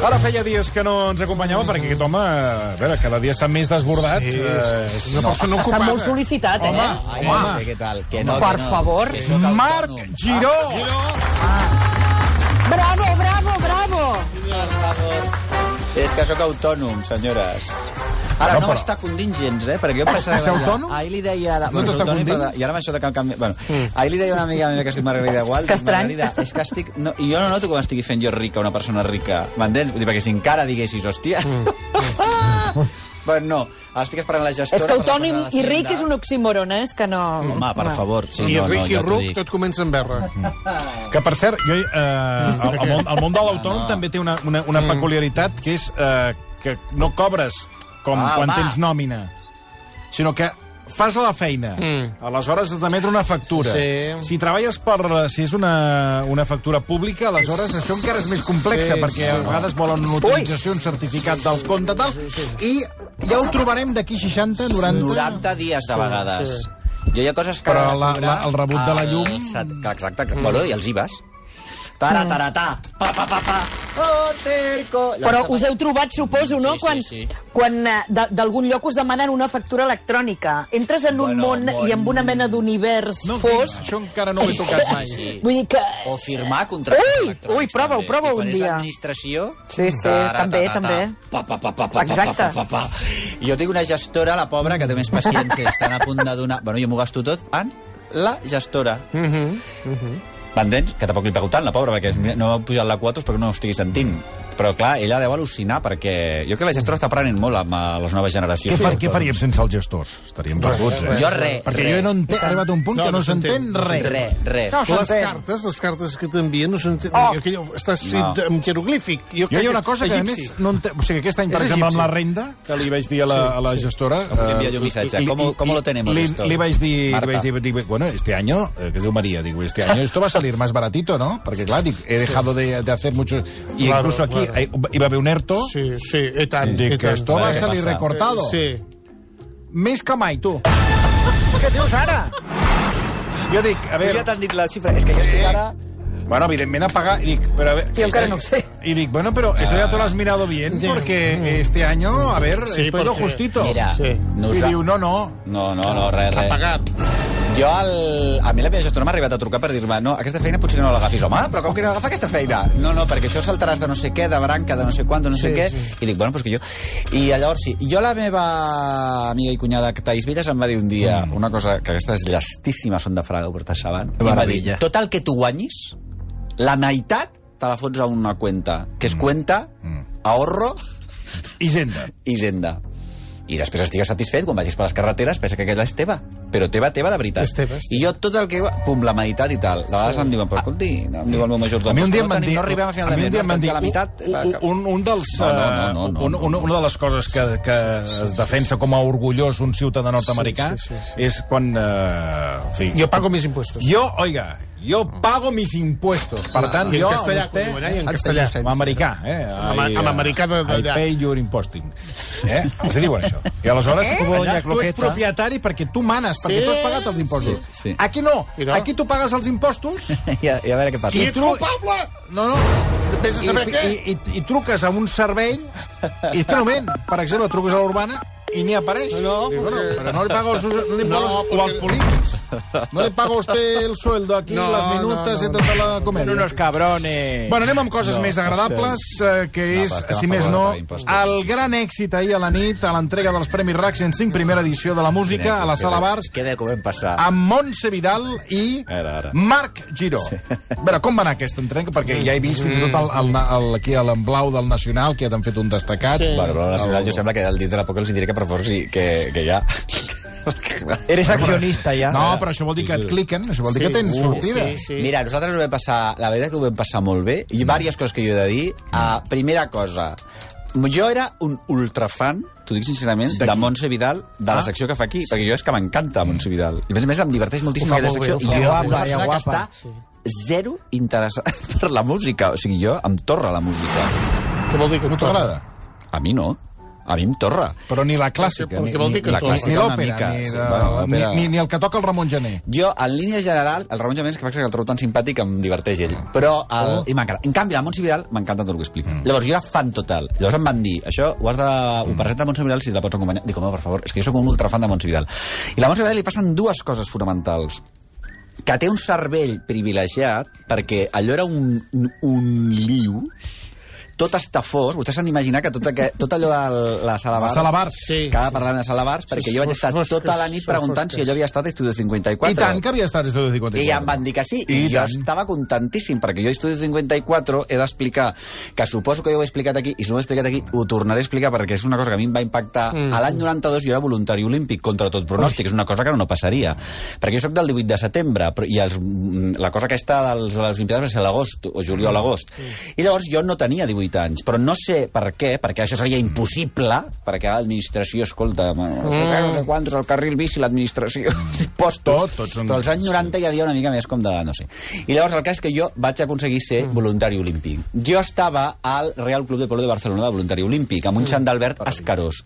Ara feia dies que no ens acompanyava perquè aquest home, a veure, cada dia està més desbordat. Sí, Eh, és una persona Està ocupada. molt sol·licitat, eh? Home, home. no sé què tal. Que no, Per que no. favor. Que sóc Marc autònom. Giró! Bravo, bravo, bravo! Per favor. És que sóc autònom, senyores. Ara Bueno, no però- condint gens, eh? Perquè jo pensava... Ets autònom? Ahir li deia... No bueno, t'està però- I ara amb això de que canvi... Bueno, ahir li deia una amiga meva que es diu Margarida Gual. Que estrany. Margarida, és que estic... No, I jo no noto com estigui fent jo rica, una persona rica. M'entens? Perquè si encara diguessis, hòstia... Bueno, no, ara estic esperant la gestora... És que autònim i ric és un oxímoron, eh? És que no... Home, per favor. Sí, I no, ric no, i ja ruc, dic. tot comença amb R. Que, per cert, jo, eh, el, el, món, el món de l'autònom també té una, una, una peculiaritat, que és eh, que no cobres com Ah, quan home. tens nòmina, sinó que fas la feina. Mm. Aleshores has d'emetre una factura. Sí. Si treballes per... Si és una, una factura pública, aleshores això encara és més complexa, Sí, perquè a vegades volen una utilització, un certificat del compte, tal, i ja ho trobarem d'aquí 60, 90... 90 dies de vegades. Jo hi ha coses que... Però la- la- el rebut de la llum- que Exacte, que, bueno, i els IVAs. Tara, tara, ta, pa, pa, pa, pa, oh, terco. Però us heu trobat, suposo, no? Sí, sí, quan sí. quan eh, d'algun lloc us demanen una factura electrònica. Entres en un Bueno, món món- i amb una mena d'univers No, fos... això encara no ho he tocat mai. Sí. Vull dir que... O firmar contractes Ui, electrònics. ui, prova-ho, també. quan un dia. l'administració... Sí, sí, també, també. Pa, pa, pa, pa, pa, Exacte. Pa, pa, pa, pa. Jo tinc una gestora, la pobra, que té més paciència. Estan a punt de donar... Bueno, jo m'ho gasto tot en la gestora. M'entens? Que tampoc li pego tant, la pobra, perquè no m'ha pujat la quota perquè no ho estigui sentint. Però, clar, ella deu al·lucinar, perquè jo crec que la gestora està aprenent molt amb eh, les noves Què, generacions. fa, què faríem sense els gestors? Estaríem perduts, eh? Jo res, Perquè jo no entenc, he arribat a un punt No, que no, no s'entén, res. Res, res. No, Les cartes, les cartes que t'envien no s'entén. Oh. Aquell està escrit No. en jeroglífic. Jo, Jo hi ha una cosa que, a més, no entenc... O sigui, aquest any, per exemple, amb la renda, que li vaig dir a la, a la gestora... Com li envia eh, jo un missatge? li- ¿Cómo- cómo lo tenemos li, esto? Li vaig dir, Marta. li vaig dir, dic, bueno, este año, eh, que es diu María, digo, este año esto va a salir más baratito, ¿no? Porque, claro, dic, he dejado de, de hacer mucho... Y incluso aquí. Eh, iba a haver un ERTO, Sí, sí, i tant. dic i que tant. esto va a Què salir passa? recortado. Sí. Més que mai, tu. Què dius ara? Jo dic, a Tu ja veure... t'han dit la xifra. És que jo estic ara... Bueno, evidentment a pagar, dic, pero a ver... Jo encara no ho sé. Y dic, bueno, pero eso ya te lo has mirado bien, porque este año, a ver, Sí, esto es lo justito. Mira, Sí. no I us... diu, no, no, No, no, no, res, S'ha res. pagat. Jo, el... a mi la meva gestora m'ha arribat a trucar per dir-me no, aquesta feina potser que no l'agafis. Home, però com que no agafa aquesta feina? No, no, perquè això saltaràs de no sé què, de branca, de no sé quant, de no sé Sí, què. sí. I dic, bueno, doncs que jo... I llavors sí. Jo la meva amiga i cunyada Thais Villas em va dir un dia mm. una cosa que aquestes llestíssimes són de Fraga, ho portes sabant. I em va dir, Meravella. tot el que tu guanyis, la meitat te la fots a una cuenta, que és cuenta, ahorro Hisenda. Hisenda. I després estigues satisfet, quan vagis per les carreteres, pensa que aquella és teva. Però teva, teva de veritat. És teva, és I jo tot el que... Pum, la meitat i tal. De vegades em diuen, però escolti, em diu el meu majordom, A mi un dia em no, van tenim- dir... no arribem a final de un mes, dia no em van dir... la meitat... un, un, un dels... No, no, no, eh, no, no, un, no. una, de les coses que, que es defensa com a orgullós un ciutadà nord-americà Sí, sí, sí, sí. és quan... Eh, en fi, Jo pago mis impuestos. Jo, oiga, jo pago mis impuestos. Per tant, I en jo... castellà, vostè, com eh? En castellà. A americà, eh? Amb- I, amb eh, americà de- I pay your imposting. Eh? Els diuen això. I aleshores, Eh? allà, tu ets propietari perquè tu manes, perquè Sí. tu has pagat els impostos. Sí, sí. Aquí no. No. Aquí tu pagues els impostos I a, I a veure què passa. I ets culpable! no, no. Vés a saber I, què. i, i, I truques a un servei i és que no ment. Per exemple, truques a l'Urbana i ni apareix. No, Diu, bueno, perquè- pero no le paga los, no le paga No, los- o porque- als polítics. No le paga usted el sueldo aquí, No, las minutas no, no, tota la comèdia. Unos cabrones. Bueno, anem amb coses No, més agradables, eh, que No, és, a si més no, el gran èxit ahir a la nit a l'entrega dels Premis RAC 105, primera edició de la música, a la Sala Bars, Què de com vam passar? amb Montse Vidal i Ara, ara. Marc Giró. A veure, com va anar aquesta entrega? Perquè ja he vist fins i tot el, el, el, aquí a l'emblau del Nacional, que ja t'han fet un destacat. Sí. Bueno, però la nacional jo sembla que al dit de la poca els diré que per favor sí, que, que ja... Eres accionista ya. No, però això vol dir que et cliquen, això vol dir que tens Sí, sortida. sí, sí. Mira, nosaltres ho vam passar... La veritat que ho vam passar molt bé. I diverses coses que jo he de dir. Uh, primera cosa, jo era un ultrafan, t'ho dic sincerament, De? Montse Vidal, de la Ah. secció que fa aquí, perquè jo és que m'encanta Montse Vidal. I a més a més em diverteix moltíssim bé, secció. ho I jo, guapa, una persona que guapa. està zero interessat per la música. O sigui, jo em torra la música. Què vol dir que No t'agrada? A mi no. A mi em torra. Però ni la clàssica, Perquè- ni, perquè vol dir que ni, la clàssica ni una l'òpera, ni, sí, de, bueno, ni, l'òpera- ni, ni el que toca el Ramon Gené. Jo, en línia general, el Ramon Jaménez, que passa que el trobo tan simpàtic, em diverteix ell. Però, el, Oh. i. En canvi, la Montse Vidal m'encanta tot el que explica. Mm. Llavors, jo era fan total. Llavors em van dir, això ho has de... Ho presenta Montse Vidal si la pots acompanyar. Dic, home, per favor, és que jo sóc un ultrafan de Montse Vidal. I a la Montse Vidal li passen dues coses fonamentals que té un cervell privilegiat perquè allò era un, un, un liu tot estafós, vostès s'han d'imaginar que tot, aquest, tot allò de la sala La bars, sala bars. Sí, que ara sí. parlem de sala bars, perquè jo vaig fos- estar fosques, tota la nit preguntant fosques. si allò havia estat Estudio 54. I tant que havia estat Estudio 54. I ja em van dir que sí, i, I jo tant. estava contentíssim, perquè jo Estudio 54 he d'explicar, que suposo que jo ho he explicat aquí, i si no ho he explicat aquí, ho tornaré a explicar, perquè és una cosa que a mi em va impactar. Mm. A l'any 92 jo era voluntari olímpic contra tot pronòstic, és una cosa que no passaria. Perquè jo sóc del 18 de setembre, però, i els, mm, la cosa aquesta dels, de les Olimpiades va ser a l'agost, o juliol a agost. I llavors jo no tenia 18 anys, però no sé per què, perquè això seria impossible, perquè l'administració, escolta, bueno, no sé què, no sé quantos, el carril bici, l'administració, postos, Tot, tots són- però als anys 90 hi havia una mica més com de, no sé. I llavors el cas és que jo vaig aconseguir ser voluntari olímpic. Jo estava al Real Club de Polo de Barcelona de voluntari olímpic, amb un xant d'Albert Escarós.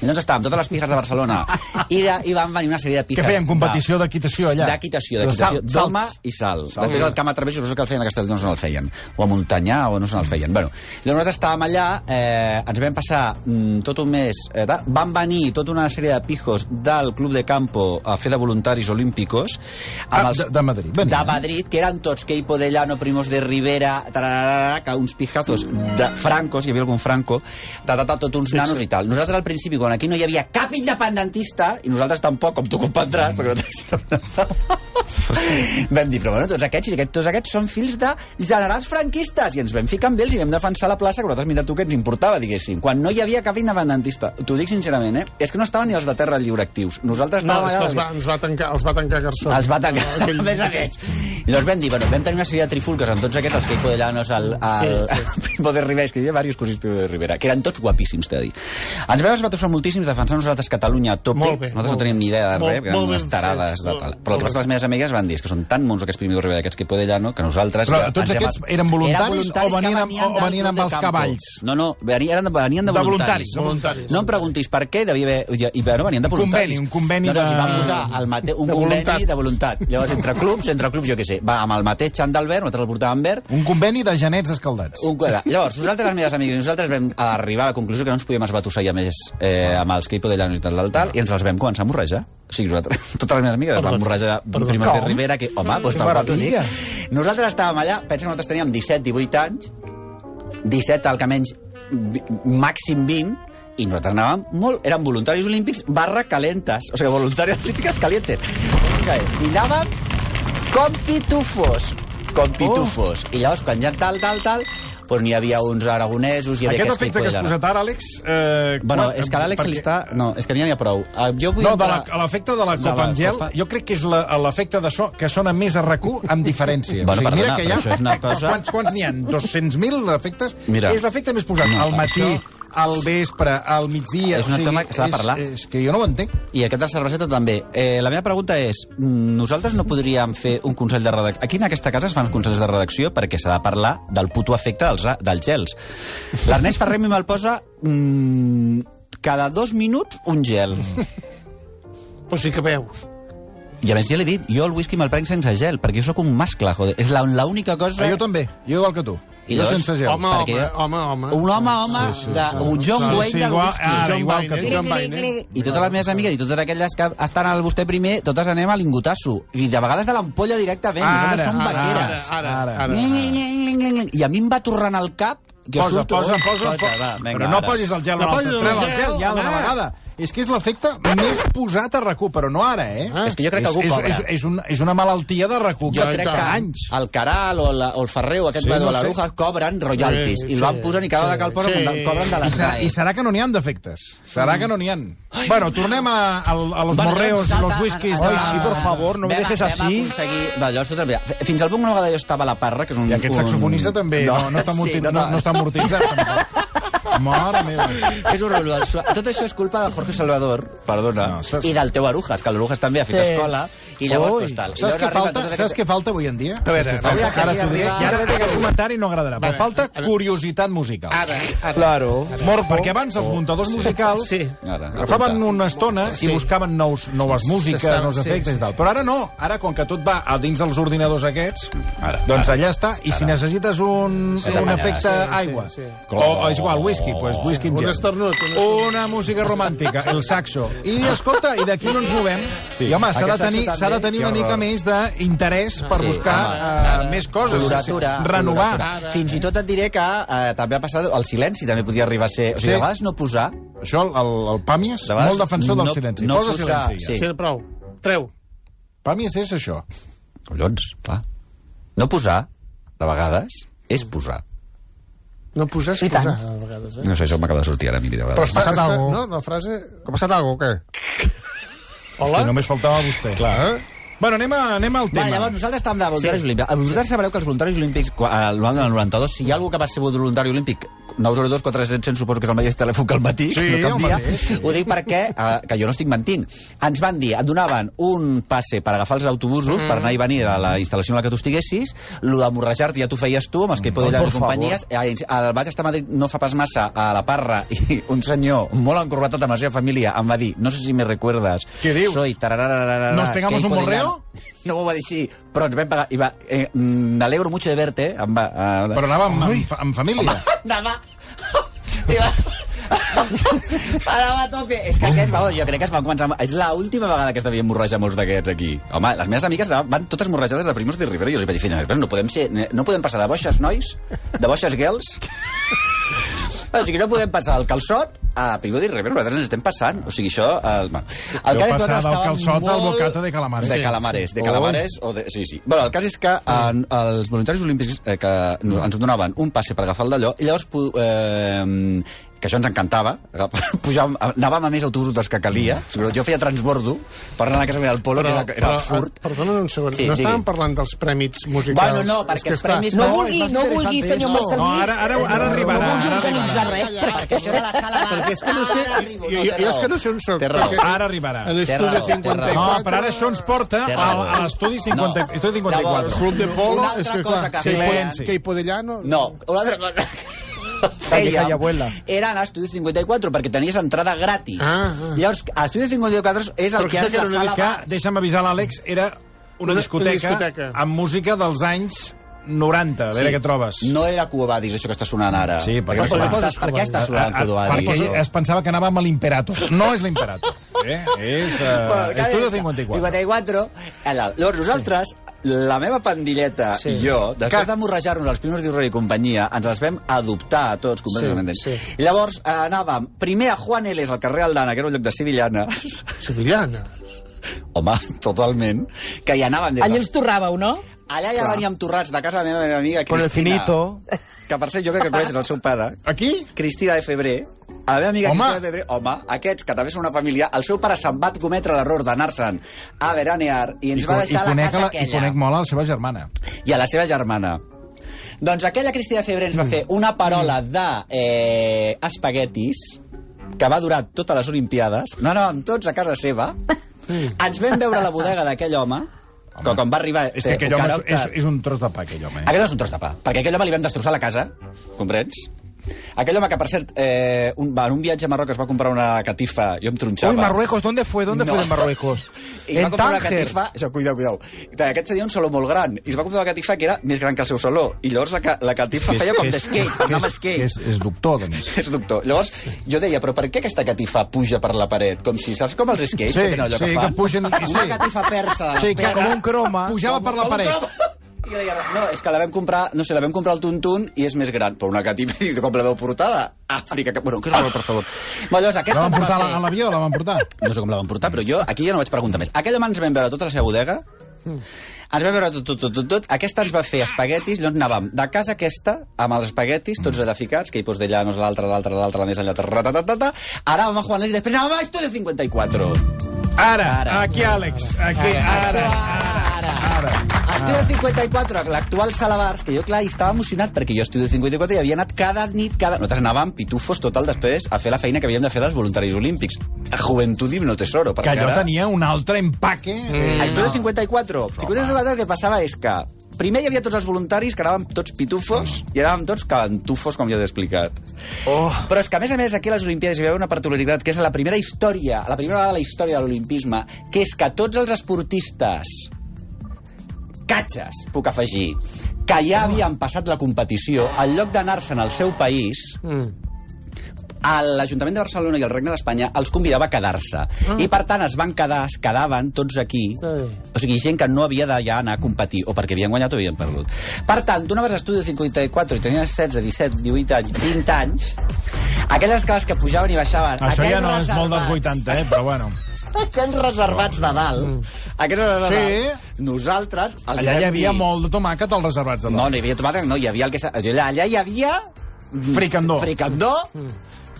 Doncs estàvem totes les pijas de Barcelona i, de, i van venir una sèrie de Què pijas... feien? Competició d'equitació allà? D'equitació, De d'equitació. salts. i salt. Salt. Després el camp a través, suposo que el feien a Castelldons no el feien. O a Montanyà, o no se el feien. Bueno, i nosaltres estàvem allà, eh, ens vam passar mm, tot un mes... Eh, van venir tota una sèrie de pijos del Club de Campo a fer de voluntaris olímpicos. Ah, de- de Madrid, venien. De Madrid, que eren tots Queipo de Llano, Primos de Rivera, tararara, que uns pijazos de francos, hi havia algun franco, ta, ta, ta, tots uns nanos i tal. Nosaltres al principi, quan aquí no hi havia cap independentista, i nosaltres tampoc, com tu comprendràs, perquè nosaltres vam dir, però bueno, tots aquests, i aquests, tots aquests són fills de generals franquistes, i ens vam ficar amb ells i vam defensar la plaça, que nosaltres, mira tu, que ens importava, diguéssim, quan no hi havia cap independentista. T'ho dic sincerament, eh? És que no estaven ni els de terra lliure actius. Nosaltres No, és que els va, ens va tancar, els va tancar Garzón. Els va tancar, Aquell- a més a més. I llavors vam dir, bueno, vam tenir una sèrie de trifulques amb tots aquests, els de Llanos, el, el, Sí, el Primo de Rivera, que hi havia diversos cosins Primo de Rivera, que eren tots guapíssims, t'he de dir. Ens vam esbatar moltíssims defensant nosaltres Catalunya a tope. Molt bé, nosaltres molt no teníem ni idea de molt- res, molt eren ben unes tarades de molt- tal. Però molt totes ben les meves amigues van dir, que són tan mons aquests Primo de Rivera, aquests Queipo de Llano, que nosaltres... Però ja tots ens hem- aquests eren voluntaris o que venien amb- o venien amb els de Campo. cavalls? No, no, venien, eren de, venien de, De voluntaris. voluntaris, voluntaris. No em preguntis per què, devia haver... I, i, bueno, venien de Un conveni, voluntaris. un conveni no, doncs, de- hi van posar el mate... un De conveni voluntat. de voluntat. Llavors, entre clubs, entre clubs, jo què sé, va amb el mateix xant d'Albert, nosaltres el portàvem verd, Un conveni de genets escaldats. un. Llavors, nosaltres, les meves amigues, nosaltres vam arribar a la conclusió que no ens podíem esbatusar ja més eh, amb els Queipo de Llano i tal, tal, tal, i ens els vam començar a morrejar. O sigui, nosaltres, totes les meves amigues es van morrejar Perdó, Primo de? Rivera, que, home, doncs tal qual t'ho dic. Nosaltres estàvem allà, pensa que nosaltres teníem 17-18 anys, 17 al que menys màxim 20, i nosaltres anàvem molt... Érem voluntaris olímpics barra calentes. O sigui, voluntarios olímpiques calientes. I anàvem com pitufos. Com pitufos. I llavors, quan ja tal, tal, tal, doncs n'hi havia uns aragonesos, hi havia Aquest efecte que has de posat ara, Àlex... Eh, Bueno, quan- és que l'Àlex perquè- li està... No, és que n'hi ha prou. Uh, jo vull No, de la- entrar- a l'efecte de la De copa la en gel, copa- jo crec que és la- l'efecte de so que sona més a RAC1 amb diferència. Bueno, o sigui, mira perdona, que hi ha... això és una cosa- Quants, quants n'hi ha? 200.000 efectes? Mira. És l'efecte més posat No, al matí, això- al vespre, al migdia... És un tema que s'ha de parlar. És, és que jo no ho entenc. I aquest del cerveseta també. Eh, la meva pregunta és, mm, nosaltres no podríem fer un consell de redacció... Aquí en aquesta casa es fan consells de redacció perquè s'ha de parlar del puto efecte dels, dels gels. L'Ernest Ferrer mi me'l posa mm, cada dos minuts un gel. Però sí que veus. I a més ja l'he dit, jo el whisky me'l prenc sense gel, perquè jo sóc un mascle, joder. És la- l'única cosa... Però jo també, jo igual que tu. I sense gel. Home, home, perquè- home, home. Un home, home, sí, sí, de, un John Sí, Wayne sí, del igual- whisky. ara, John igual Wayne, que. John Wayne. I totes les meves amigues i totes aquelles que estan al vostè primer, totes anem a l'ingotasso. I de vegades de l'ampolla directament. Ara, Nosaltres som ara, vaqueres. Ara, ara, ara. Ling. I a mi em va tornant al cap que Posa, surto... posa, Oh, posa, posa. va, vinga, però no ara. posis el gel No posis el Treu el gel, ja d'una home. vegada. És que és l'efecte més posat a RAC1, però no ara, eh? Ah. És que jo crec que algú és, cobra. és, és, un, és una malaltia de RAC1 Jo crec que anys. el Caral o, la, o el Ferrer o aquest Sí, sí, no sé. l'Aruja cobren royalties. Sí, I el van sí, posant i cada sí, vegada que el posen sí. cobren de I, les serà, GAE. I serà que no n'hi han d'efectes. Serà que no n'hi han. Bueno, tornem a, a, a los Bueno, morreos i los whiskies. Ai, de- sí, por favor, no me dejes así. Aconseguir... Va, llavors, tot el... Fins al punt una vegada jo estava a la Parra, que és un... I aquest saxofonista també no, no, està, no, no està amortitzat. tampoc. Mare meva. És horrible. Tot això és culpa de Jorge Salvador, perdona, No, saps- i del teu Arujas, que l'Arujas també ha fet Sí. escola, i llavors, Ui, pues, tal. I saps llavors què falta? Saps aquest- què falta avui en dia? A veure, Avui Ara t'ho diré, arriba- i ara ve aquest comentari no agradarà, però falta ara- curiositat musical. ara, ara. Claro. Morbo. Perquè abans els muntadors musicals Sí. Ara, agafaven una estona i Sí. buscaven nous, noves músiques, nous sí, efectes sí, i tal. sí. Però ara no, ara com que tot va a dins dels ordinadors aquests, Ara, doncs ara. allà està. I si necessites un, Sí, un efecte sí, sí, aigua, sí. o, o és igual, whisky, doncs whisky amb Un gel. esternut, un esternut. Una música romàntica, el saxo. I, escolta, i d'aquí no ens movem. Sí. I, home, s'ha de tenir, s'ha de tenir una mica més d'interès per Sí, buscar home, uh, més coses. Coloratura. Renovar. coloratura. Fins i tot et diré que eh, també ha passat el silenci, també podia arribar a ser... O sigui, Sí. a vegades no posar... Això, el, el, el Pàmies, De molt defensor del no- silenci. no Posa posar- silenci. Ja. sí. Sí, prou. Treu. Pàmies és això. Collons, clar. No posar, de vegades, és posar. No posar és I tant. posar, a vegades. Eh? No sé, això m'acaba de sortir ara, miri, de Però vegades. està, passat està, algo? no, la frase... Ha passat alguna cosa o què? Hola? Hosti, només faltava vostè. Clar. Eh? Bueno, anem, a, anem al tema. Vale, llavors nosaltres estàvem de voluntaris sí. olímpics. Vosaltres sabreu que els voluntaris olímpics, quan- al del 92, si hi ha algú que va ser voluntari olímpic, 902 400 suposo que és el mateix telèfon que el matí, Sí, no canvia. mateix, sí. Ho dic perquè, eh, que jo no estic mentint, ens van dir, et donaven un passe per agafar els autobusos, mm. per anar i venir de la instal·lació en la que tu estiguessis, lo de morrejar-te ja t'ho feies tu, amb els que hi podien i companyies. El vaig estar a Madrid no fa pas massa, a la Parra, i un senyor molt encorbatat amb la seva família em va dir, no sé si me recuerdas, soy ¿Nos pegamos que un morreo? No m'ho va dir així, però ens vam pagar. I va, eh, mm, me alegro mucho de verte. Em va, eh, Però anava amb, amb, amb família. anava... I va... Anava a tope. És que aquests, vamos, jo crec que es van començar... És l'última vegada que es devien morrejar molts d'aquests aquí. Home, les meves amigues van totes morrejades de Primos de Rivera i jo els vaig dir, "Filla, però no podem, ser, no podem passar de boixes nois, de boixes girls, o sigui, no podem passar el calçot a Primo de Rivera, nosaltres ens estem passant. O sigui, això... El, bueno, el cas és que nosaltres estàvem calçot al molt- bocata de calamares. De calamares, de calamares o de... Sí, sí. Bueno, el cas és que en, els voluntaris olímpics eh, que ens donaven un passe per agafar el d'allò, i llavors eh, que això ens encantava, pujàvem, anàvem a més autobusos dels que calia, sigui, jo feia transbordo per anar a casa meva al Polo, que era, era absurd. eh, Perdona un segon, Sí, no digui. estàvem parlant dels prèmits musicals? Bueno, no, perquè que, els premis No No, vulgui, no vulgui, senyor. Marcelí. No, ara, ara, ara arribarà. No vulgui Ara organitzar res. Perquè això de la sala. Perquè és que no sé... Jo, no, és que no sé on soc. Té raó. perquè Ara arribarà. A l'estudi Té raó, té 54... No, però ara això ens porta a, l'estudi 50, No. estudi El 54. club de polo, Una altra és que, cosa que que, feien- que, Hipodellano... No, una altra cosa Fèiem, abuela. era anar a Estudi 54 perquè tenies entrada gratis. Ah, ah. Llavors, a Estudi 54 és el Però que és la sala que, deixa'm avisar l'Àlex, era una, Una- discoteca, una discoteca. amb música dels anys 90. A veure què trobes. No era Cuba Badis, això que està sonant ara. Sí, perquè perquè què està, per què està sonant Cuba perquè es pensava que anàvem a l'Imperator. No és l'Imperator. Eh? És uh, Estudio 54. 54. Allà. Llavors, nosaltres, la meva pandilleta sí. i jo, després Que- de morrejar-nos els primers d'Urrer i companyia, ens els vam adoptar a tots completament. Sí, sí. I llavors eh, anàvem primer a Juan Eles, al carrer Aldana, que era un lloc de Sevillana. Sevillana. Home, totalment. Que hi anàvem... Allà ens torràveu, no? Allà ja veníem torrats de casa de la meva amiga Con el Cristina. finito. Que per cert, jo crec que coneixes el seu pare. Aquí? Cristina de Febrer. A la meva amiga Home. Cristina Febrer, home, aquests que també són una família, el seu pare se'n va cometre l'error d'anar-se'n a veranear i ens I, va i, deixar la casa la, I aquella. conec molt a la seva germana. I a la seva germana. Doncs aquella Cristina de Febrer ens va fer una parola de eh, espaguetis que va durar totes les Olimpiades. No anàvem tots a casa seva. Ens vam veure a la bodega d'aquell home, que quan va arribar... És que aquell un home és, caràcter- és, és un tros de pa, aquell home. Eh? Aquell és un tros de pa, perquè aquell home li vam destrossar la casa, comprens? Aquell home que, per cert, eh, un, va, en un viatge a Marroc es va comprar una catifa, jo em tronxava. Uy, Marruecos, ¿dónde fue? ¿Dónde No. fue de Marruecos? I es va en comprar una Tánger. catifa... Això, cuidao, cuidao. Aquest tenia un saló molt gran, i es va comprar una catifa que era més gran que el seu saló. I llavors la, la catifa Que és- feia com que és- d'esquate, és- És, és doctor, a més. És doctor. Llavors, jo deia, però per què aquesta catifa puja per la paret? Com si, saps com els skates Sí, que tenen allò sí, que fan? que pugen- Una sí. catifa persa de la Sí, que, pera. com un croma. Pujava per la Com paret. I jo deia, no, és que la vam comprar, no sé, la vam comprar al Tuntun i és més gran, però una catifa, i com la veu portada? Àfrica, que... bueno, que és per favor. La aquesta van ens portar a va la- a fer... l'avió, la van portar. No sé com la van portar, però jo aquí ja no vaig preguntar més. Aquell home ens vam veure tota la seva bodega, ens vam veure tot, tot, tot, tot, tot. Aquesta ens va fer espaguetis, llavors anàvem de casa aquesta, amb els espaguetis, tots edificats, que hi pos de llanos, l'altre, l'altre, l'altre, la més enllà, ratatatata. Ara vam a Juan Luis i després anàvem a Estudio 54. Ara, Ara. aquí, Àlex. Aquí, ara. ara. Ara. Ara. Estudio 54, l'actual Salabars, que jo, clar, hi estava emocionat perquè jo a Estudio 54 hi havia anat cada nit, cada... Nosaltres anàvem pitufos total després a fer la feina que havíem de fer dels voluntaris olímpics. A Juventud i no Tesoro. Que allò ara- tenia un altre empaque. Mm. A Estudio 54. 54 el que passava és que primer hi havia tots els voluntaris que anàvem tots pitufos i anàvem tots calentufos, com ja he explicat. Oh. Però és que, a més a més, aquí a les Olimpiades hi haver una particularitat, que és la primera història, la primera vegada a la història de l'olimpisme, que és que tots els esportistes catxes, puc afegir, que ja havien passat la competició, en lloc d'anar-se'n al seu país, a l'Ajuntament de Barcelona i el Regne d'Espanya els convidava a quedar-se. I, per tant, es van quedar, es quedaven tots aquí. Sí. O sigui, gent que no havia de ja anar a competir, o perquè havien guanyat o havien perdut. Per tant, tu anaves a Estudi 54 i tenies 16, 17, 18 anys, 20 anys, aquelles escales que pujaven i baixaven... Això ja no és molt dels reservats- 80, eh? Però bueno. Aquells reservats de dalt. Mm. Aquells reservats Sí. de dalt. Nosaltres... els Allà hi havia dir- molt de tomàquet als reservats de no, dalt. no hi havia tomàquet, no, hi havia el que... Allà, allà hi havia... Fricandó. Fricandó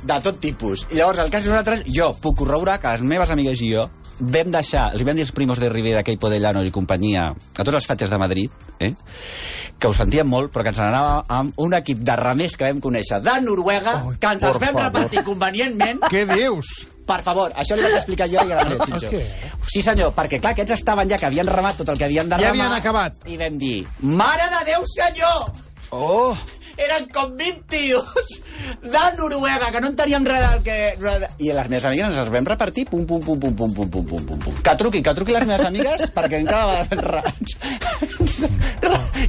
de tot tipus. I llavors, el cas és nosaltres, jo puc corroborar que les meves amigues i jo vam deixar, els vam dir els primos de Rivera, Queipo de Llano i companyia, a tots els fatxes de Madrid, eh? que ho sentíem molt, però que ens n'anava amb un equip de remers que vam conèixer de Noruega, oh, que ens els vam repartir convenientment Què dius? Per favor, això li vaig explicar jo i a la Maria Xinxó. Què? Sí, senyor, perquè, clar, aquests estaven ja, que havien remat tot el que havien de Ja remar. havien acabat. I vam dir, mare de Déu, senyor! Oh! Eren com 20 tios de Noruega, que no enteníem res del que... I les meves amigues ens els vam repartir, pum, pum, pum, pum, pum, pum, pum, pum, pum, pum. Que truqui, que truqui les meves amigues, perquè encara va...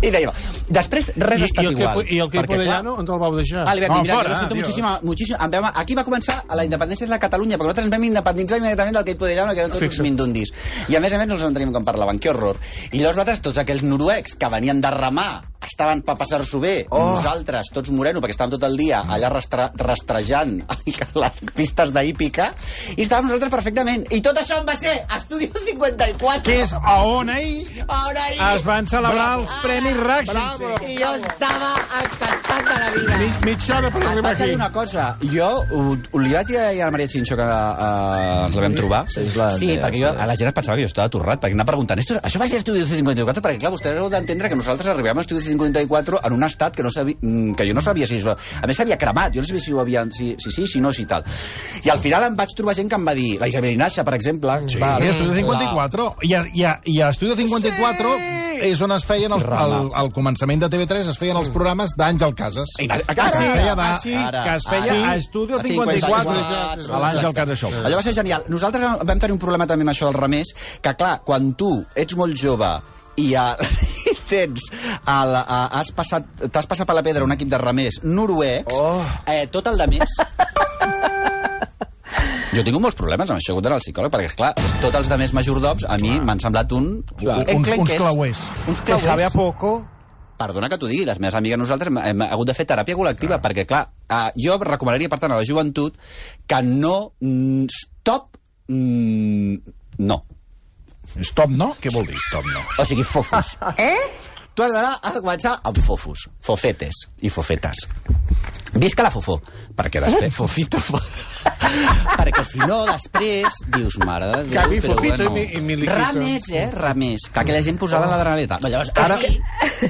I dèiem, després res ha estat i el igual. que, i el que perquè, Podellano, on el vau deixar? Ah, li vam No, dir, mira, fora, jo sento Dios. muchísimo, muchísimo. Em vam, aquí va començar la independència de Catalunya, perquè nosaltres ens vam independitzar immediatament del que podria que eren tots uns Fixa't. mindundis. I a més a més no els enteníem com parlaven, que horror. I llavors nosaltres, tots aquells noruecs que venien de remar, estaven per passar-s'ho bé, oh. nosaltres, tots moreno, perquè estàvem tot el dia allà rastre, rastrejant les pistes d'hípica, i estàvem nosaltres perfectament. I tot això en va ser Estudio 54. Que és a on ahir Ara ahir es van celebrar els Premis Raxi. Bravo. i jo estava encantat de la vida. Mi, mitja hora per arribar vaig a aquí. una cosa. Jo ho, li vaig dir a la Maria Xinxó que uh, ens la vam trobar. Sí, la- sí perquè jo, a la gent es pensava que jo estava atorrat, perquè anava preguntant, "Esto- això va ser Estudio 54? Perquè, clar, vostès heu d'entendre que nosaltres arribàvem a Estudio 54 en un estat que, no sabia, mm, que jo no sabia si... A més, s'havia cremat, jo no sabia si ho havien... Si, si sí, si no, si tal. I al final em vaig trobar gent que em va dir, la Isabel Inaixa, per exemple... Sí, va, a Estudio 54. I a, i a, i a Estudio 54 és on es feien, els, al, al començament de TV3, es feien els programes d'Àngel Casas. La... Feia, de, Ah, sí? que es feia Ah, sí? a Estudio A 54, 54, a l'Àngel Casas Show. Allò va ser genial. Nosaltres vam tenir un problema també amb això del remés, que clar, quan tu ets molt jove i, a, i tens el, a, has passat t'has passat per la pedra un equip de remers noruecs, oh. eh, tot el de més... Jo tinc molts problemes amb això, he hagut d'anar al psicòleg, perquè, esclar, tots els de més majordoms, a mi m'han semblat un... Clar, un uns- uns enclenquers. clauers. Uns Que sabe a clauers. poco. Perdona que t'ho digui, les meves amigues nosaltres hem, hem hagut de fer teràpia col·lectiva, perquè, clar, eh, jo recomanaria, per tant, a la joventut que no... Mm, stop... Mm, no. Stop, no? Què vol dir stop, no? O sigui, fofos. Eh? Tu has d'anar, de començar amb fofos. Fofetes i fofetes. Visca la fofó, perquè després... Fofito, fo... perquè si no, després dius, mare de Déu... Que però fofito bueno. i mi- i miliquito. Ramés, eh? Ramés. Que aquella gent posava la draleta. Llavors, ara...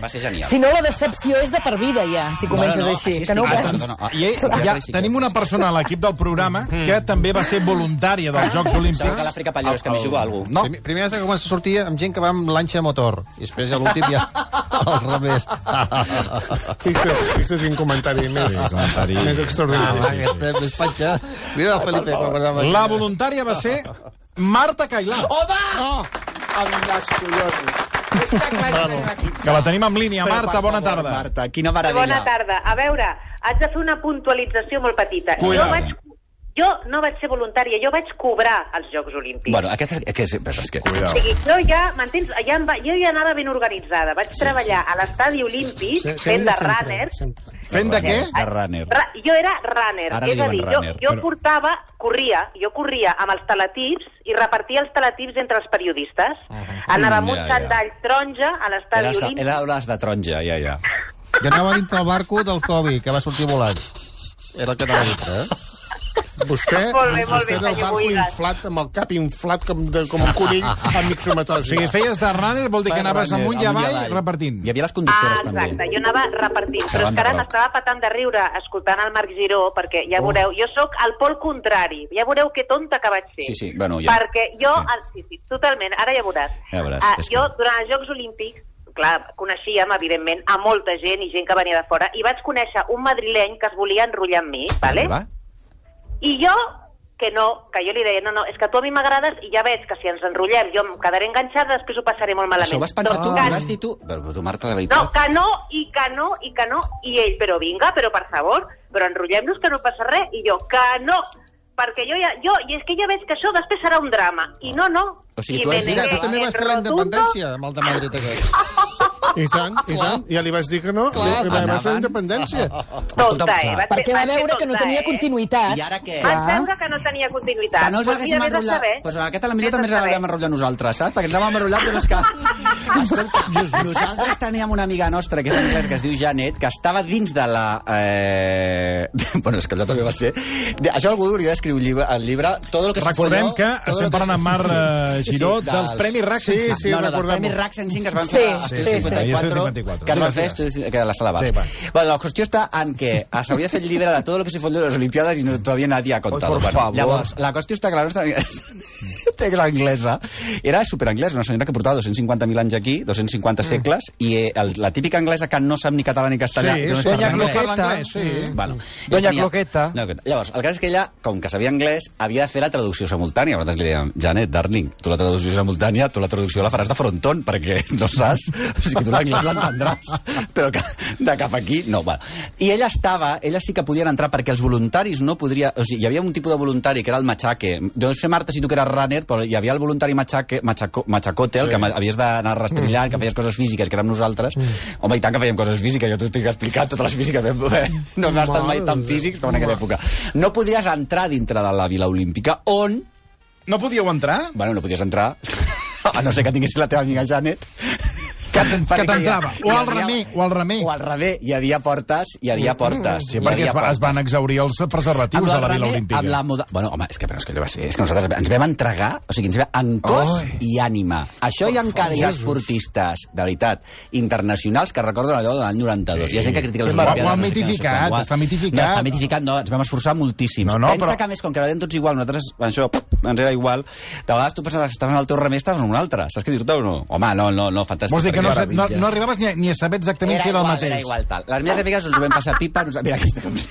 Va ser genial. Si no, la decepció és de per vida, ja, si comences no, no, així. així que no ho veus. perdona, ah, I ja, tenim una persona a l'equip del programa que també va ser voluntària dels Jocs Sembla Olímpics. que l'Àfrica Pallós, que m'hi jugo a algú. No, Primer, primer has de començar a sortir amb gent que va amb lanxa motor. I després a l'últim ja els remers. Fixa't, fixa't quin comentari més, comentari. més Ah, extraordinari. va, que estem més patxa. Mira el Felipe. la voluntària va ser Marta Cailà, Home! Oh, Amb les collons. És que clar, que la tenim en línia. Però, Marta, bona favor, tarda. Marta, quina meravella. Bona tarda. A veure, haig de fer una puntualització molt petita. Cuidado. Jo, vaig, jo no vaig ser voluntària, jo vaig cobrar els Jocs Olímpics. Bueno, aquesta és... Que és, és que... O sigui, jo ja, m'entens? Ja em va, jo ja anava ben organitzada. Vaig Sí, treballar a l'estadi olímpic se- fent de sempre, runner. sempre. Fent de què? De runner. Ra jo era runner, Ara és a dir, jo, runner, jo però- portava, corria, jo corria amb els teletips i repartia els teletips entre els periodistes. Anava amb un Ja, ja. xandall taronja a l'estadi olímpic. era les de taronja, ja, ja. Jo anava dintre el barco del Kobe, que va sortir volant. Era el que anava dintre, eh? Vostè, Molt bé, molt vostè bé, el barco inflat, amb el cap inflat com, de, com un conill amb O mixomatosi. sigui, feies de runner, vol dir que anaves Runner, amunt i avall avall. repartint. Hi havia les Ah, conductores, exacte, també. jo anava repartint, però és que ara m'estava patant de riure escoltant el Marc Giró, perquè ja veureu, jo sóc el pol contrari, ja veureu que tonta que vaig ser. Sí, sí, bueno, ja- Perquè jo, Sí. el, sí, sí, totalment, ara ja veuràs. Ja veuràs, Ah, és jo, que- durant els Jocs Olímpics, clar, coneixíem, evidentment, a molta gent i gent que venia de fora, i vaig conèixer un madrileny que es volia enrotllar amb mi, vale? Va? I jo, que no, que jo li deia, no, no, és que tu a mi m'agrades i ja veig que si ens enrotllem jo em quedaré enganxada, després ho passaré molt malament. Això ho vas pensar tu? Doncs Ho que- vas dir tu? Però tu, Marta, de no, veritat... que no, i que no, i que no. I ell, però vinga, però per favor, però enrotllem-nos que no passa res. I jo, que no, perquè jo ja, jo, i és que ja veig que això després serà un drama. I no, no. O sigui, I tu has negué Tu també vas fer la independència amb el de Madrid aquest. I tant, i tant. Ja li vas dir que no. Li, li vas fer la independència. Tonta, eh? Vaig Perquè ser- va vaig ser veure que no tonta, tenia eh? continuïtat. I ara què? Vaig veure que no tenia continuïtat. Que no els Doncs haguéssim enrotllat. saber. Doncs aquest a la millor també ens l'havíem enrotllat nosaltres, saps? Perquè ens l'havíem enrotllat, però és que... Escolta, nosaltres teníem una amiga nostra, que és anglès, que es diu Janet, que estava dins de la... Eh... bueno, és que allò també va ser... De- Això algú hauria d'escriure llibre, el llibre Todo lo que Recordem que todo estem parlant amb Marc eh, Sí, Giró sí, dels Premis RAC Sí, sense- sí, no, no, dels. Premis RAC 105 que es van Sí, fer sí, sí. 54, 54. que es van fer Gràcies. Estudi- que a la sala. Sí, va. bueno, la qüestió està en que s'hauria fet el llibre de todo lo que se folló de les Olimpiades i no, todavía nadie ha contado. por Bueno, favor. Llavors, la qüestió està que la nostra amiga té que l'anglesa era superanglesa, una senyora que portava 250.000 anys aquí, 250 segles, i eh, el, la típica anglesa que no sap ni català ni castellà. Sí, no parla anglès, sí. Bueno, Doña tenia- Cloqueta. No, llavors, el cas és que ella, com que sabia anglès, havia de fer la traducció simultània. Nosaltres li dèiem, Janet, darling, tu la traducció simultània, tu la traducció la faràs de fronton, perquè no saps, o sigui, tu l'anglès l'entendràs, però que de cap aquí, no. Bueno. I ella estava, ella sí que podien entrar, perquè els voluntaris no podria... O sigui, hi havia un tipus de voluntari que era el machaque. Jo no sé, Marta, si tu que eres runner, però hi havia el voluntari machaque, machaco, machacote, el que ma- havies d'anar rastrillant, que feies coses físiques, que érem nosaltres. Home, i tant que fèiem coses físiques, jo t'ho estic explicant, totes les físiques. eh? No hem estat mai tan físics com en aquella època. No podries entrar dintre de la Vila Olímpica, on No podíeu entrar? Bueno, no podies entrar, a no ser que tinguessis la teva amiga Janet. Que que t'entrava. O al remer, o al remer. O al revés, hi havia portes, hi havia portes. Sí, hi perquè es, va, es van exaurir els preservatius a la Vila Olímpica. Amb la moda... Bueno, home, és que, però és que allò va ser... És que nosaltres ens vam entregar, o sigui, ens vam en cos Ai. i ànima. Això hi ha encara hi ha esportistes, de veritat, internacionals que recorden allò de l'any 92. Hi ha gent que critica les Olimpiades. ho ha no sé què, no sé mitificat, està mitificat. No, està mitificat, no, ens vam esforçar moltíssim. No, no, Pensa però- que, a més, com que eren tots igual, nosaltres, això, ens era igual, de vegades tu pensaves que estaves en el teu remer, estaves en un altre. Saps què dir-te o no? Home, no, no, no, fantàstic. Vols dir que no, sa- no, no arribaves ni a, ni a saber exactament era si era el igual, mateix. Era igual, tal. Les meves amigues ens ho vam passar pipa. Nos... Mira, aquesta també.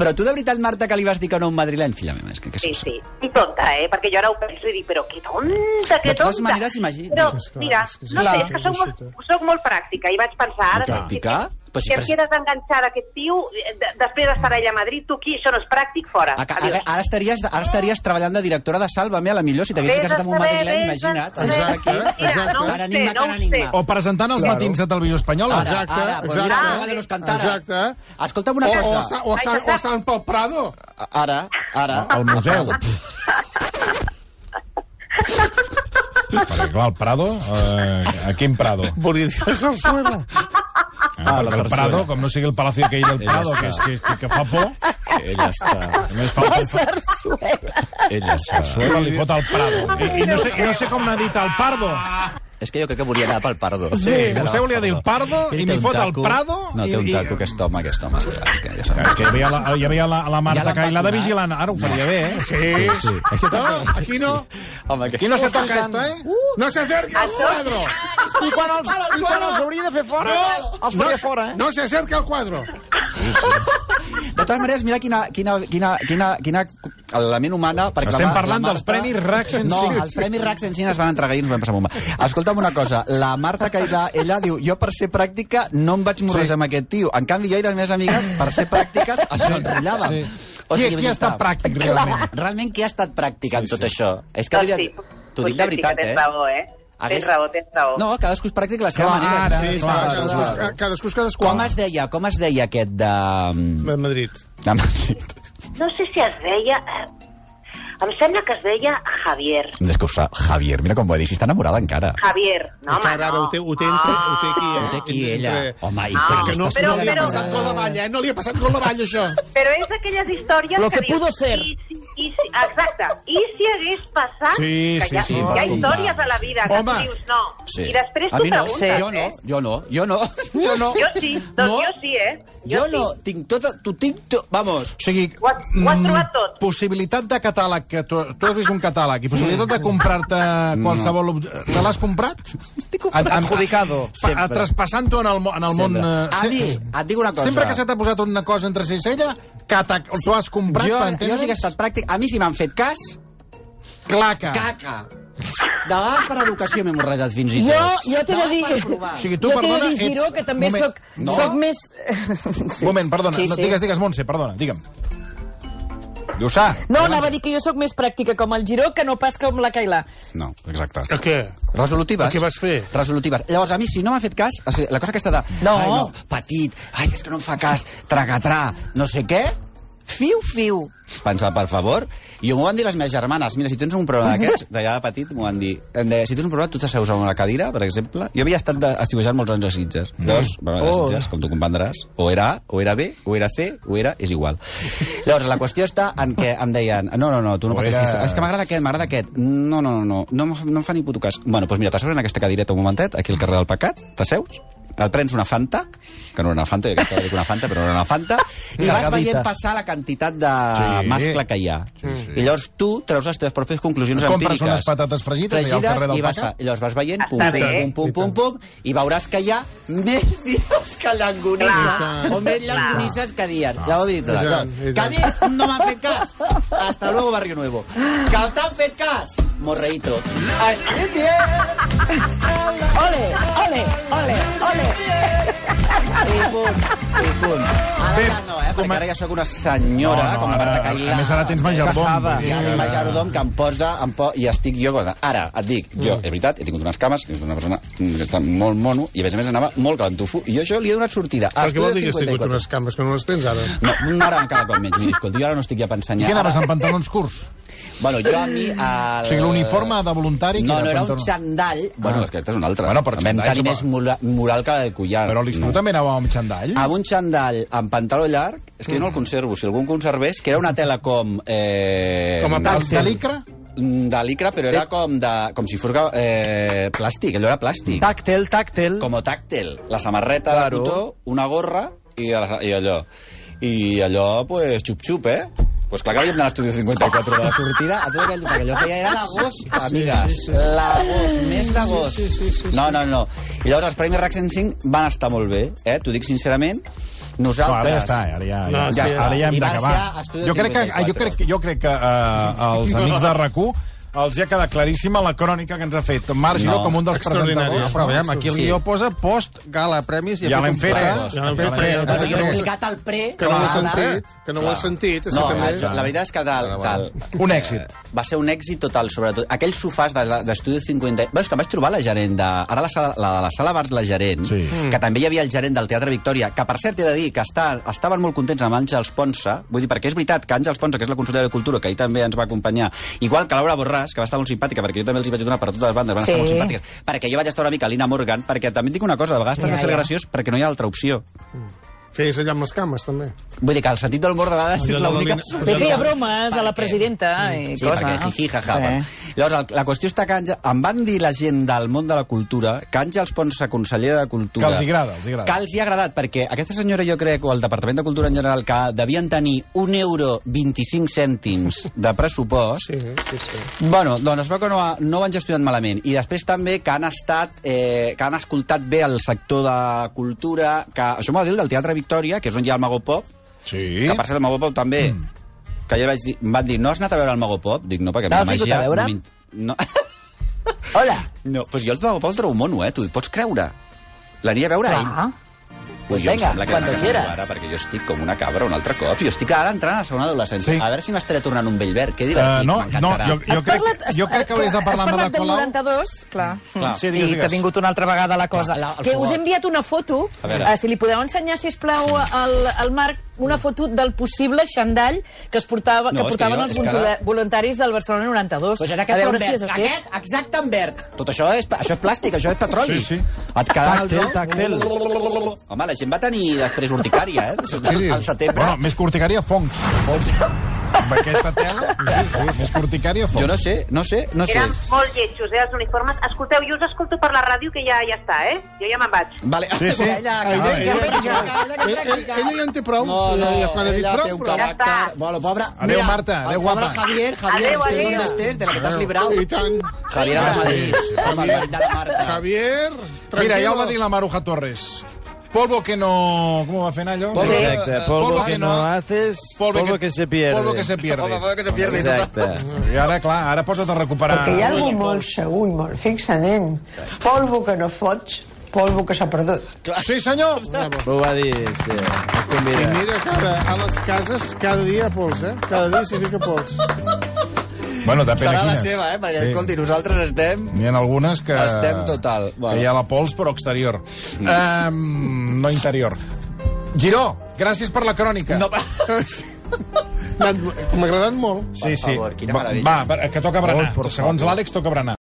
Però tu de veritat, Marta, que li vas dir que no a un madrileny, filla meva, és que, que Sí, sí. I tonta, eh? Perquè jo ara ho penso i dic, però que tonta, que De totes tonta. maneres, imagina- Però, És que, mira, no sé, és que soc molt, soc molt pràctica i vaig pensar... Ara, Pràctica? Però si si em pres- quedes enganxada a aquest tio, eh, de- després d'estar allà a Madrid, tu aquí, això no és pràctic, fora. A, a, Adiós. ara, estaries, ara estaries treballant de directora de Sálvame, a la millor, si t'haguessis casat amb un madrileny, imagina't. Exacte, Mira, exacte. no sé, enigma, no enigma. O presentant els matins a Televisió Espanyola. Ara, Exacte, ara, exacte. mira, de los cantares. Exacte. Escolta'm una O, o, cosa. està, o, estan, o estan pel Prado. Ara, ara. Al museu. Perquè, clar, el Prado... Eh, a quin Prado? Volia dir a Sarsuela. Ah, la perquè el Prado, com no sigui el Palacio aquell del Prado, que, és, que, és- que, que fa por, Ella està... només fa por. Sarsuela. Ella està... Suela li fot al Prado. I, i, no sé, I no sé com n'ha dit el Pardo. És que jo crec que volia anar pel Pardo. Sí, vostè volia dir el Pardo i m'hi fot el. Prado. No, té un i, taco, aquest home, aquest home. És que, ja És que hi havia la, hi havia la, la Ja Marta l'han Cailà de vacunat. vigilant. Ara ho faria bé, eh? Sí, sí. Això No, també. aquí no. Home, que... Aquí no se toca esto, eh? No se acerque al cuadro. I quan els, i quan els hauria de fer fora, els faria fora, eh? No se acerque al cuadro. De totes maneres, mira quina, quina, quina, quina, quina element humana... Perquè Estem la, parlant la dels Premis RAC 105. No, els Premis RAC 105 es van entregar i ens vam passar bomba. Escolta'm una cosa, la Marta Cailà, ella diu, jo per ser pràctica no em vaig morrejar Sí. amb aquest tio. En canvi, jo i les meves amigues, per ser pràctiques, ens enrotllàvem. Sí. Qui, qui ha estat pràctic, realment? Realment, qui ha estat pràctic en tot això? És que, Doncs sí, t'ho dic de sí veritat, eh? raó, eh? Hagués- Tens raó, tens raó. No, cadascú és pràctic la seva Clar, manera. ara, Sí, clar, clar, cadascú, clar. cadascú és cadascú. Com es deia, com es deia aquest de... De Madrid. de Madrid? No sé si es deia... eh, Em sembla que es deia Javier. És que ho fa Javier, mira com ho ha dit, si està enamorada encara. Javier. No, home, Encara ara no. ho té, ho té, entre, ho té aquí, eh? Ho té aquí, ella. Entre- Home, i Ah, tant, Que no, està Però- no li ha però- passat con la valla, eh? No li ha passat con la valla, això. Però és d'aquelles històries Lo que, que dius... pudo ser. I, si- i, si, exacte. I si hagués passat... Sí, que sí, hi ha, sí, Hi ha històries a la vida que Home. tu dius no. Sí. I després a mi no. preguntes, Jo no, eh? jo no, jo no, jo no. Jo sí, doncs No? jo sí, eh? Jo sí. no, tinc tota... Tu tinc... To... Vamos. O sigui, Ho has- ho has mm, trobat tot. possibilitat de catàleg, que tu, tu has vist un catàleg, i possibilitat de comprar-te qualsevol... ob- Te l'has comprat? Ad- Adjudicado. Pa- Traspassant-ho en el, en el món... Eh, Ani, se- et dic una cosa. Sempre que se t'ha posat una cosa entre si i ella, que t'ho has comprat Jo, per jo sí que he estat pràctic. A mi si m'han fet cas, Claca. caca. De vegades per educació m'he morrejat fins i tot. Jo, jo t'he de dir... O sigui, tu, jo t'he de perdona, dir, Giró, ets- que també moment. soc, No. soc més... Un moment, perdona. Sí, no, sí. Digues, digues, Montse, perdona, digue'm. Lluçà. No, anava a dir que jo sóc més pràctica com el Giró que no pas com la Cailà. No, exacte. A què? Resolutives. Què vas fer? Resolutives. Llavors, a mi, si no m'ha fet cas, o sigui, la cosa aquesta de... No. Ai, no, petit, ai, és que no em fa cas, tracatrà, no sé què, fiu, fiu. Pensar, per favor. I m'ho van dir les meves germanes. Mira, si tens un problema d'aquests, d'allà de petit, m'ho van dir. Em deia, si tens un problema, tu t'asseus a una cadira, per exemple. Jo havia estat de- estiuejant molts anys a Sitges. Llavors, bueno, a Sitges, com tu comprendràs, o era A, o era B, o era C, o era... És igual. Llavors, la qüestió està en què em deien no, no, no, tu no O pateixis. era- És que m'agrada aquest, m'agrada aquest. No, no, no, no, no, no em fa ni puto cas. Bueno, doncs mira, t'asseus en aquesta cadireta un momentet, aquí al carrer del Pecat, t'asseus, et prens una Fanta, que no era una Fanta, jo aquesta dic una Fanta, però no era una Fanta, i vas Cargadita. veient passar la quantitat de Sí. mascle que hi ha. I llavors tu treus les teves pròpies conclusions compres empíriques. unes patates fregides allà al carrer del i vas, i llavors vas veient pum, pum, bé. pum, pum, pum, pum, i veuràs que hi ha més dies que llangonisses, Clar. o més llangonisses que dies. Ja ho he dit. I Que a mi no m'han fet cas. Hasta luego, Barrio Nuevo. Que t'han fet cas. Morreito. Ole, ole, ole, ole. I punt, i punt. Ara Bé, ja no, eh? Perquè ara ja sóc una senyora, No, no, com la Marta Cailà. a més, ara tens majordom. Ja tinc majordom que em posa... Em po I estic jo... Ara, et dic, jo, és veritat, he tingut unes cames, que és una persona que està molt mono, i a més a més anava molt calentufo, i jo això li he donat sortida. Però què vol dir que has tingut 54. unes cames que no les tens ara? No, no ara cada cop menys. Mira, escolta, jo ara no estic ja pensant... I Ja. què anaves amb pantalons curts? Bueno, jo a mi... El... O sigui, l'uniforme de voluntari... No, no, era un xandall... Bueno, Ah. és que aquesta és una altra. Bueno, però Vam tenir més mola- moral que el collar. Però a l'estiu No. també anava amb xandall? amb un xandall amb pantaló llarg, és que jo no el conservo, si algú conservés, que era una tela com... Eh, Com a De, de licra? de licra, però era com, de, com si fos eh, plàstic, allò era plàstic. Tàctel, tàctel. Com tàctel. La samarreta Claro. de cotó, una gorra i, i allò. I allò, pues, xup-xup, eh? Pues clar que havíem d'anar a l'estudi 54 de la sortida, a tot aquell, perquè allò feia era l'agost, amigues. L'agost, més d'agost. No, no, no. I llavors els Premis RAC 105 van estar molt bé, eh? T'ho dic sincerament. No, Nosaltres... ara ja està, ara ja, ja, No, ja, sí, està, ara ja hem d'acabar. Jo crec que, 54. jo crec, jo crec que uh, als amics de rac els hi ha quedat claríssima la crònica que ens ha fet Marc Giró No, com un dels presentadors. No, però veiem, aquí el Sí. guió posa post-gala premis i Ja ha l'hem fet ple. Ja l'hem fet, Ja l'hem ja he fet. explicat el pre... Que no ho he sentit, que no ho he sentit. És No, la, la veritat és que tal, tal, Un èxit. va ser un èxit total, sobretot. Aquells sofàs de- d'estudi 50... Veus que em vaig trobar la gerent de... Ara la sala, la, de la sala Bars, la gerent, Sí. que també hi havia el gerent del Teatre Victòria, que per cert he de dir que està, estaven molt contents amb Àngels Ponsa, vull dir, perquè és veritat que Àngels Ponsa, que és la consultora de Cultura, que ahir també ens va acompanyar, igual que Laura Borràs, que va estar molt simpàtica, perquè jo també els hi vaig donar per totes les bandes, van estar Sí. molt simpàtiques, perquè jo vaig estar una mica a Lina Morgan, perquè també et dic una cosa, de vegades t'has Ja, de fer ja. graciós perquè no hi ha altra opció. Feies allà amb les cames, també. Vull dir que el sentit del humor de vegades és la l'única... Sí, feia bromes a la Per què? presidenta i Sí, cosa. perquè jiji, jaja. Sí. Sí. Llavors, el, la qüestió està que Àngel, em van dir la gent del món de la cultura que Àngels Ponsa, conseller de Cultura... Que els agrada, els agrada. Que els hi ha agradat, perquè aquesta senyora, jo crec, o el Departament de Cultura en general, que devien tenir un euro 25 cèntims de pressupost, Sí, sí, sí. Bueno, doncs es veu que no, ha- no ho han gestionat malament. I després també que han estat, eh, que han escoltat bé el sector de cultura, que això m'ho va dir el del Teatre Victòria, que és on hi ha el Mago Pop, Sí. que per cert el Mago Pop també, que ja vaig dir, em van dir, no has anat a veure el Mago Pop? Dic, no, perquè a mi la màgia... a veure? No, no, Hola. no, doncs jo el Mago Pop el trobo mono, eh? Tu pots creure? L'aniria a veure a ell. Que cuando demà que quieras. ara, perquè jo estic com una cabra un altre cop. Jo estic ara entrant a la segona adolescència. Sí. A veure si m'estaré tornant un vell verd. Que Uh, divertit, no, no, m'encantarà. jo, jo, Has crec, parlat- has- jo crec que hauries de parlar has amb parlat Ada del Colau. 92, clar. Clar. Sí, I digues, que digues. ha vingut una altra vegada la cosa. Clar, la- que us he enviat una foto, A veure. uh, si li podeu ensenyar, si plau al, al Marc, una foto del possible xandall que es portava, No, que és que portaven jo- els és que voluntaris del Barcelona 92. Pues a era aquest veure en si és aquest. Aquest, exacte en verd. Tot això és, això és plàstic, això és petroli. Sí, sí. Et quedaran els Tàctil, ous... tàctil. Home, la gent va tenir després urticària, eh? Sí. Al setembre. Bueno, més que urticària, fongs. Amb aquesta tela, sí, sí, més urticària, fongs. Jo no sé, no sé, no sé. Eren molt lletjos, eh, els uniformes. Escolteu, jo us escolto per la ràdio, que ja ja està, eh? Jo ja me'n vaig. Vale. Sí, sí. Ella, Ella, ella, ella, ella, ella, ella, ella, ella, ella ja en té prou. No, no, ja, quan ha dit ella prou, té un prou. caràcter... Ja està. Bueno, pobre... Adéu, Marta, adéu, pobre guapa. Javier, Javier, Adéu, estés on estés, de la que t'has librat. I tant. Javier de Madrid. Marta. Javier, tranquilo. Mira, ja ho va dir la Maruja Torres. Polvo que no... Com ho va fer anar allò? Polvo- Exacte, polvo que no haces, polvo que se pierde. Polvo que se pierde. Polvo que se pierde. Exacte. I ara, clar, ara posa't a recuperar... Perquè hi ha alguna molt segur i molt fixa, nen. Polvo que no fots, polvo que s'ha perdut. Sí, senyor! Ho va dir, sí. I mira que ara a les cases cada dia hi ha pols, eh? Cada dia s'hi fica pols. Bueno, depèn Serà de la quines. seva, eh? Perquè, escolti, nosaltres estem... N'hi ha algunes que... Estem total. Bueno. Que hi ha la pols, però exterior. Um, no interior. Giró, gràcies per la crònica. No, M'ha agradat molt. sí, sí. favor, quina Va- meravella. Va, va, que toca berenar. Segons l'Àlex, toca berenar.